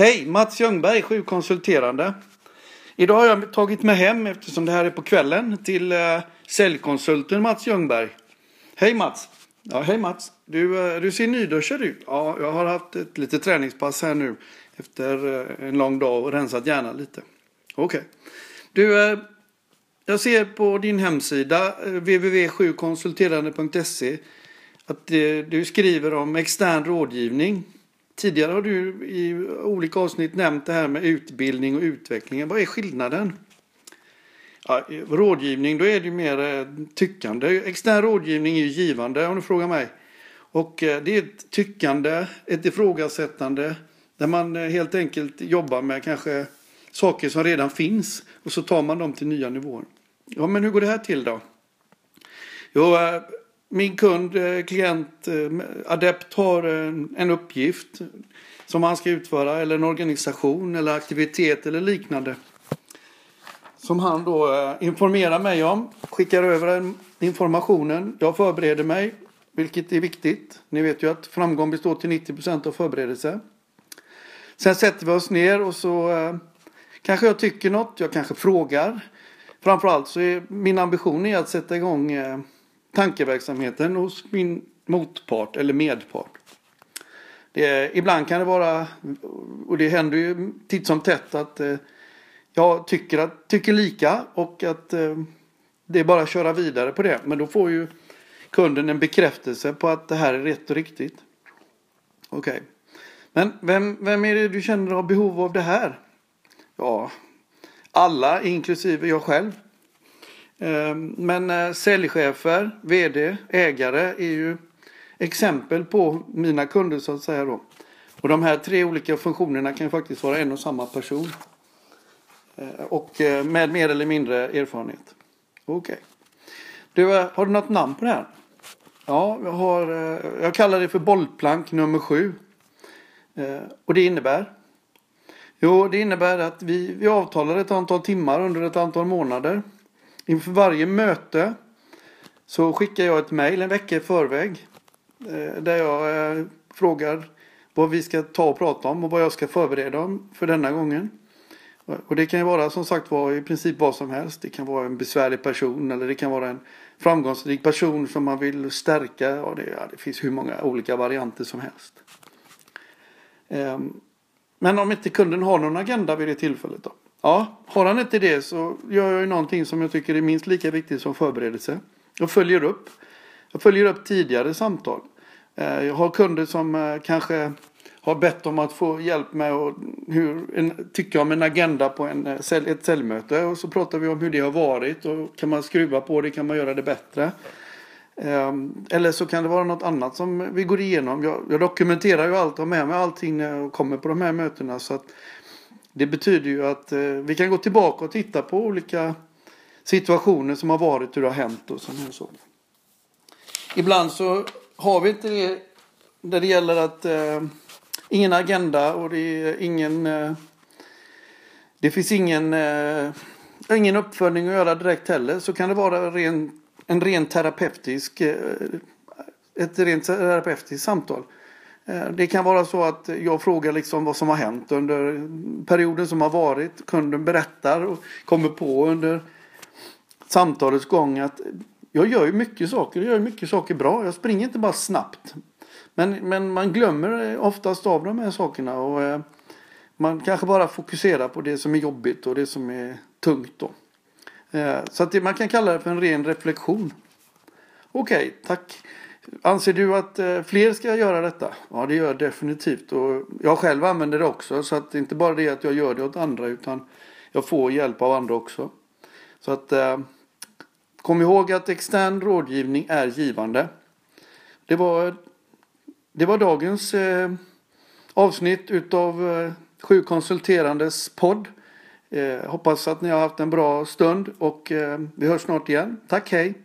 Hej, Mats Ljungberg, sjukkonsulterande. Idag har jag tagit mig hem, eftersom det här är på kvällen, till eh, säljkonsulten Mats Ljungberg. Hej Mats! Ja, hej Mats! Du, eh, du ser nyduschad ut. Ja, jag har haft ett litet träningspass här nu efter eh, en lång dag och rensat hjärnan lite. Okej. Okay. Du, eh, jag ser på din hemsida eh, www.sjukonsulterande.se, www.7konsulterande.se att eh, du skriver om extern rådgivning. Tidigare har du i olika avsnitt nämnt det här med utbildning och utveckling. Vad är skillnaden? Ja, rådgivning, då är det mer eh, tyckande. Extern rådgivning är ju givande om du frågar mig. Och eh, det är ett tyckande, ett ifrågasättande där man eh, helt enkelt jobbar med kanske saker som redan finns och så tar man dem till nya nivåer. Ja, men hur går det här till då? Jo, min kund, eh, klient, eh, adept har en uppgift som han ska utföra eller en organisation eller aktivitet eller liknande. Som han då eh, informerar mig om, skickar över informationen. Jag förbereder mig, vilket är viktigt. Ni vet ju att framgång består till 90% av förberedelse. Sen sätter vi oss ner och så kanske jag tycker något, jag kanske frågar. Framförallt så är min ambition är att sätta igång tankeverksamheten hos min motpart eller medpart. Det, ibland kan det vara, och det händer ju titt som tätt att eh, jag tycker, att, tycker lika och att eh, det är bara att köra vidare på det. Men då får ju kunden en bekräftelse på att det här är rätt och riktigt. Okej. Okay. Men vem, vem är det du känner har behov av det här? Ja, alla inklusive jag själv. Ehm, men eh, säljchefer, vd, ägare är ju exempel på mina kunder så att säga då. Och de här tre olika funktionerna kan ju faktiskt vara en och samma person. Eh, och eh, med mer eller mindre erfarenhet. Okej. Okay. Du, har du något namn på det här? Ja, jag, har, jag kallar det för bollplank nummer sju. Och det innebär? Jo, det innebär att vi, vi avtalar ett antal timmar under ett antal månader. Inför varje möte så skickar jag ett mejl en vecka i förväg. Eh, där jag eh, frågar vad vi ska ta och prata om och vad jag ska förbereda om för denna gången. Och det kan ju vara som sagt var i princip vad som helst. Det kan vara en besvärlig person eller det kan vara en framgångsrik person som man vill stärka. Ja, det, ja, det finns hur många olika varianter som helst. Ehm, men om inte kunden har någon agenda vid det tillfället då? Ja, har han inte det så gör jag ju någonting som jag tycker är minst lika viktigt som förberedelse. Jag följer upp. Jag följer upp tidigare samtal. Eh, jag har kunder som eh, kanske har bett om att få hjälp med och hur en, tycka om en agenda på en, eh, ett säljmöte. Och så pratar vi om hur det har varit och kan man skruva på det, kan man göra det bättre. Ehm, eller så kan det vara något annat som vi går igenom. Jag, jag dokumenterar ju allt och har med mig allting när jag kommer på de här mötena. Så att det betyder ju att eh, vi kan gå tillbaka och titta på olika situationer som har varit, hur det har hänt och sådana så. Ibland så har vi inte det när det gäller att eh, ingen agenda och det är ingen eh, det finns ingen eh, ingen uppföljning att göra direkt heller så kan det vara ren, en ren terapeutisk eh, ett rent terapeutiskt samtal. Eh, det kan vara så att jag frågar liksom vad som har hänt under perioden som har varit. Kunden berättar och kommer på under samtalets gång att jag gör ju mycket saker. Jag gör mycket saker bra. Jag springer inte bara snabbt. Men, men man glömmer eh, oftast av de här sakerna. Och eh, man kanske bara fokuserar på det som är jobbigt och det som är tungt. Då. Så att det, man kan kalla det för en ren reflektion. Okej, okay, tack. Anser du att eh, fler ska göra detta? Ja, det gör jag definitivt. Och jag själv använder det också. Så att det är inte bara det att jag gör det åt andra utan jag får hjälp av andra också. Så att eh, kom ihåg att extern rådgivning är givande. Det var, det var dagens eh, avsnitt utav eh, Sju konsulterandes podd. Eh, hoppas att ni har haft en bra stund och eh, vi hörs snart igen. Tack, hej!